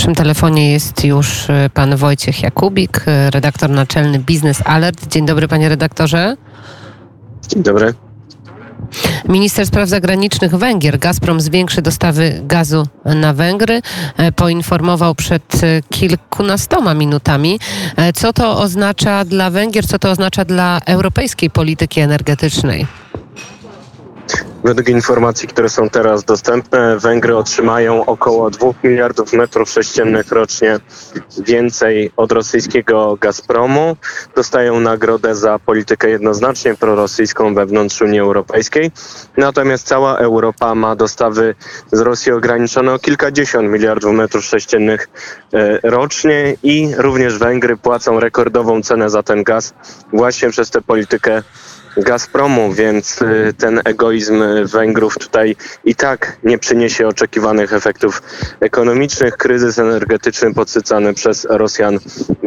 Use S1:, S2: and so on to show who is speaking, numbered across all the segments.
S1: naszym telefonie jest już e, pan Wojciech Jakubik, e, redaktor naczelny Biznes Alert. Dzień dobry, panie redaktorze.
S2: Dzień dobry.
S1: Minister Spraw Zagranicznych Węgier, Gazprom zwiększy dostawy gazu na Węgry, e, poinformował przed kilkunastoma minutami. Co to oznacza dla Węgier, co to oznacza dla europejskiej polityki energetycznej?
S2: Według informacji, które są teraz dostępne, Węgry otrzymają około 2 miliardów metrów sześciennych rocznie więcej od rosyjskiego Gazpromu. Dostają nagrodę za politykę jednoznacznie prorosyjską wewnątrz Unii Europejskiej. Natomiast cała Europa ma dostawy z Rosji ograniczone o kilkadziesiąt miliardów metrów sześciennych e, rocznie i również Węgry płacą rekordową cenę za ten gaz właśnie przez tę politykę Gazpromu, więc y, ten egoizm Węgrów tutaj i tak nie przyniesie oczekiwanych efektów ekonomicznych. Kryzys energetyczny podsycany przez Rosjan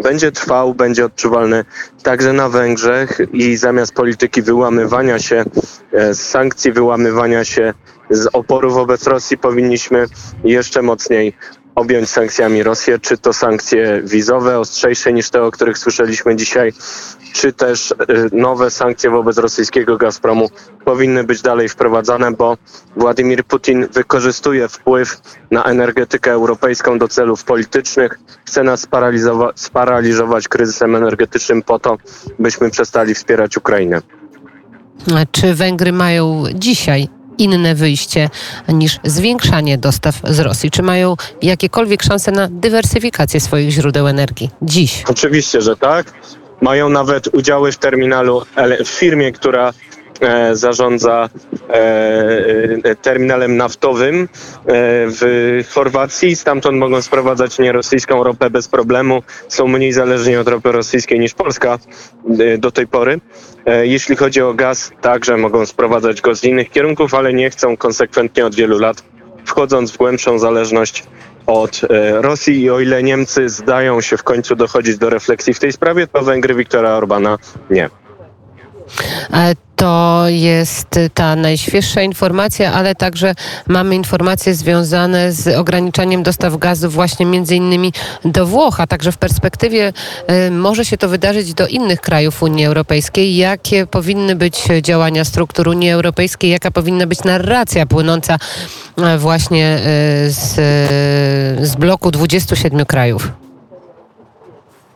S2: będzie trwał, będzie odczuwalny także na Węgrzech i zamiast polityki wyłamywania się e, z sankcji, wyłamywania się z oporu wobec Rosji powinniśmy jeszcze mocniej objąć sankcjami Rosję, czy to sankcje wizowe ostrzejsze niż te, o których słyszeliśmy dzisiaj, czy też y, nowe sankcje wobec rosyjskiego Gazpromu powinny być dalej wprowadzane, bo Władimir Putin wykorzystuje wpływ na energetykę europejską do celów politycznych, chce nas sparaliżować kryzysem energetycznym po to, byśmy przestali wspierać Ukrainę.
S1: Czy Węgry mają dzisiaj inne wyjście niż zwiększanie dostaw z Rosji? Czy mają jakiekolwiek szanse na dywersyfikację swoich źródeł energii dziś?
S2: Oczywiście, że tak. Mają nawet udziały w terminalu, w firmie, która zarządza e, e, terminalem naftowym w Chorwacji. Stamtąd mogą sprowadzać nierosyjską ropę bez problemu. Są mniej zależni od ropy rosyjskiej niż Polska do tej pory. Jeśli chodzi o gaz, także mogą sprowadzać go z innych kierunków, ale nie chcą konsekwentnie od wielu lat, wchodząc w głębszą zależność od e, Rosji i o ile Niemcy zdają się w końcu dochodzić do refleksji w tej sprawie, to Węgry Viktora Orbana nie.
S1: E, to jest ta najświeższa informacja, ale także mamy informacje związane z ograniczaniem dostaw gazu właśnie między innymi do Włoch, a także w perspektywie y, może się to wydarzyć do innych krajów Unii Europejskiej. Jakie powinny być działania struktur Unii Europejskiej, jaka powinna być narracja płynąca y, właśnie z, z bloku 27 krajów?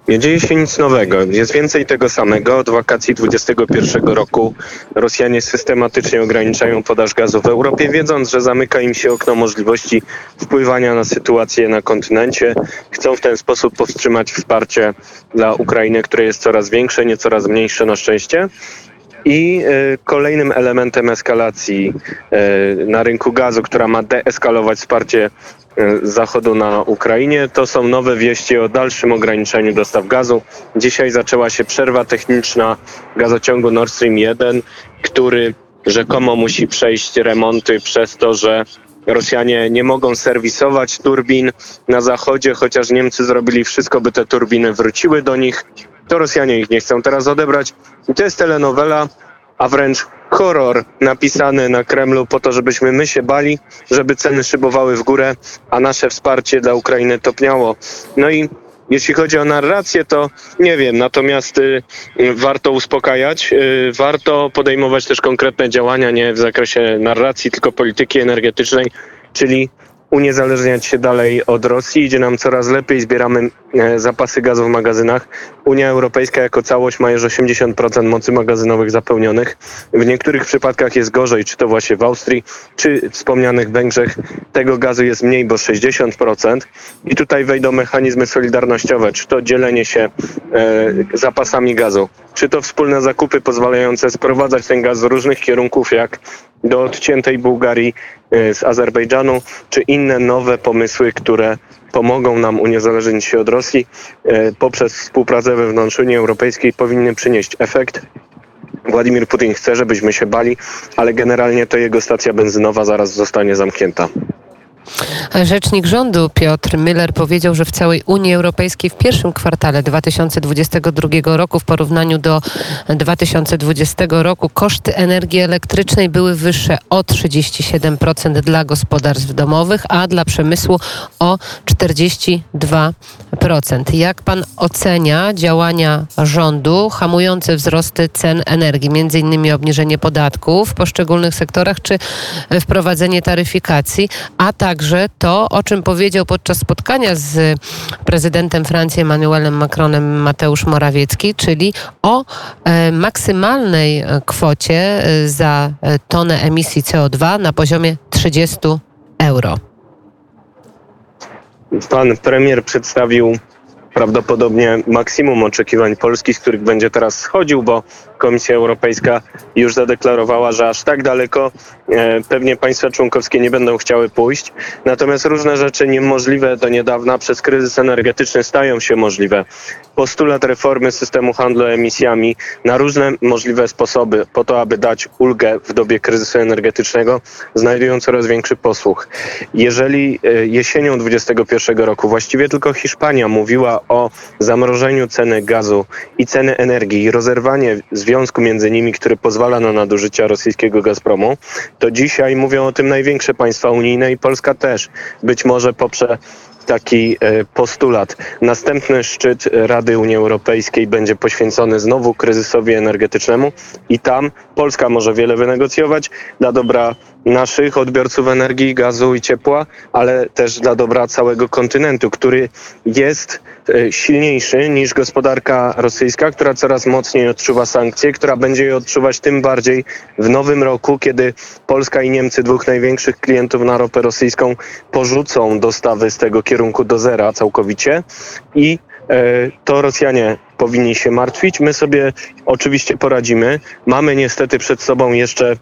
S2: Nie dzieje się nic nowego. Jest więcej tego samego. Od wakacji 2021 roku Rosjanie systematycznie ograniczają podaż gazu w Europie, wiedząc, że zamyka im się okno możliwości wpływania na sytuację na kontynencie. Chcą w ten sposób powstrzymać wsparcie dla Ukrainy, które jest coraz większe, nie coraz mniejsze na szczęście. I y, kolejnym elementem eskalacji y, na rynku gazu, która ma deeskalować wsparcie y, Zachodu na Ukrainie, to są nowe wieści o dalszym ograniczeniu dostaw gazu. Dzisiaj zaczęła się przerwa techniczna gazociągu Nord Stream 1, który rzekomo musi przejść remonty przez to, że Rosjanie nie mogą serwisować turbin na zachodzie, chociaż Niemcy zrobili wszystko, by te turbiny wróciły do nich to Rosjanie ich nie chcą teraz odebrać. I to jest telenowela, a wręcz horror napisany na Kremlu po to, żebyśmy my się bali, żeby ceny szybowały w górę, a nasze wsparcie dla Ukrainy topniało. No i jeśli chodzi o narrację, to nie wiem, natomiast y, warto uspokajać, y, warto podejmować też konkretne działania nie w zakresie narracji, tylko polityki energetycznej, czyli uniezależniać się dalej od Rosji. Idzie nam coraz lepiej, zbieramy e, zapasy gazu w magazynach. Unia Europejska jako całość ma już 80% mocy magazynowych zapełnionych. W niektórych przypadkach jest gorzej, czy to właśnie w Austrii, czy wspomnianych Węgrzech. Tego gazu jest mniej, bo 60%. I tutaj wejdą mechanizmy solidarnościowe, czy to dzielenie się e, zapasami gazu, czy to wspólne zakupy pozwalające sprowadzać ten gaz z różnych kierunków, jak do odciętej Bułgarii z Azerbejdżanu, czy inne nowe pomysły, które pomogą nam uniezależnić się od Rosji e, poprzez współpracę wewnątrz Unii Europejskiej powinny przynieść efekt. Władimir Putin chce, żebyśmy się bali, ale generalnie to jego stacja benzynowa zaraz zostanie zamknięta.
S1: Rzecznik rządu Piotr Müller powiedział, że w całej Unii Europejskiej w pierwszym kwartale 2022 roku w porównaniu do 2020 roku koszty energii elektrycznej były wyższe o 37% dla gospodarstw domowych, a dla przemysłu o 42%. Jak pan ocenia działania rządu hamujące wzrosty cen energii, między innymi obniżenie podatków w poszczególnych sektorach czy wprowadzenie taryfikacji, a także to, o czym powiedział podczas spotkania z prezydentem Francji Emmanuelem Macronem Mateusz Morawiecki, czyli o e, maksymalnej kwocie e, za e, tonę emisji CO2 na poziomie 30 euro.
S2: Pan premier przedstawił prawdopodobnie maksimum oczekiwań Polski, z których będzie teraz schodził, bo Komisja Europejska już zadeklarowała, że aż tak daleko e, pewnie państwa członkowskie nie będą chciały pójść. Natomiast różne rzeczy niemożliwe do niedawna przez kryzys energetyczny stają się możliwe. Postulat reformy systemu handlu emisjami na różne możliwe sposoby po to, aby dać ulgę w dobie kryzysu energetycznego, znajdują coraz większy posłuch. Jeżeli e, jesienią 2021 roku właściwie tylko Hiszpania mówiła o zamrożeniu ceny gazu i ceny energii i rozerwanie związku między nimi, który pozwala na nadużycia rosyjskiego Gazpromu, to dzisiaj mówią o tym największe państwa unijne i Polska też. Być może poprze taki e, postulat. Następny szczyt Rady Unii Europejskiej będzie poświęcony znowu kryzysowi energetycznemu i tam Polska może wiele wynegocjować dla dobra naszych odbiorców energii, gazu i ciepła, ale też dla dobra całego kontynentu, który jest e, silniejszy niż gospodarka rosyjska, która coraz mocniej odczuwa sankcje, która będzie je odczuwać tym bardziej w nowym roku, kiedy Polska i Niemcy, dwóch największych klientów na ropę rosyjską, porzucą dostawy z tego kierunku do zera całkowicie i e, to Rosjanie powinni się martwić. My sobie oczywiście poradzimy. Mamy niestety przed sobą jeszcze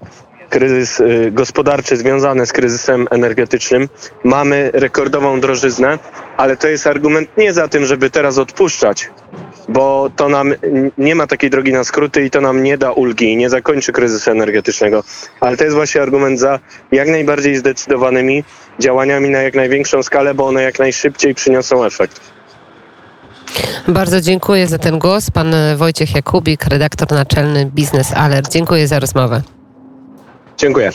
S2: kryzys y, gospodarczy związany z kryzysem energetycznym. Mamy rekordową drożyznę, ale to jest argument nie za tym, żeby teraz odpuszczać, bo to nam nie ma takiej drogi na skróty i to nam nie da ulgi i nie zakończy kryzysu energetycznego. Ale to jest właśnie argument za jak najbardziej zdecydowanymi działaniami na jak największą skalę, bo one jak najszybciej przyniosą efekt.
S1: Bardzo dziękuję za ten głos. Pan Wojciech Jakubik, redaktor naczelny Biznes Alert. Dziękuję za rozmowę.
S2: Dziękuję.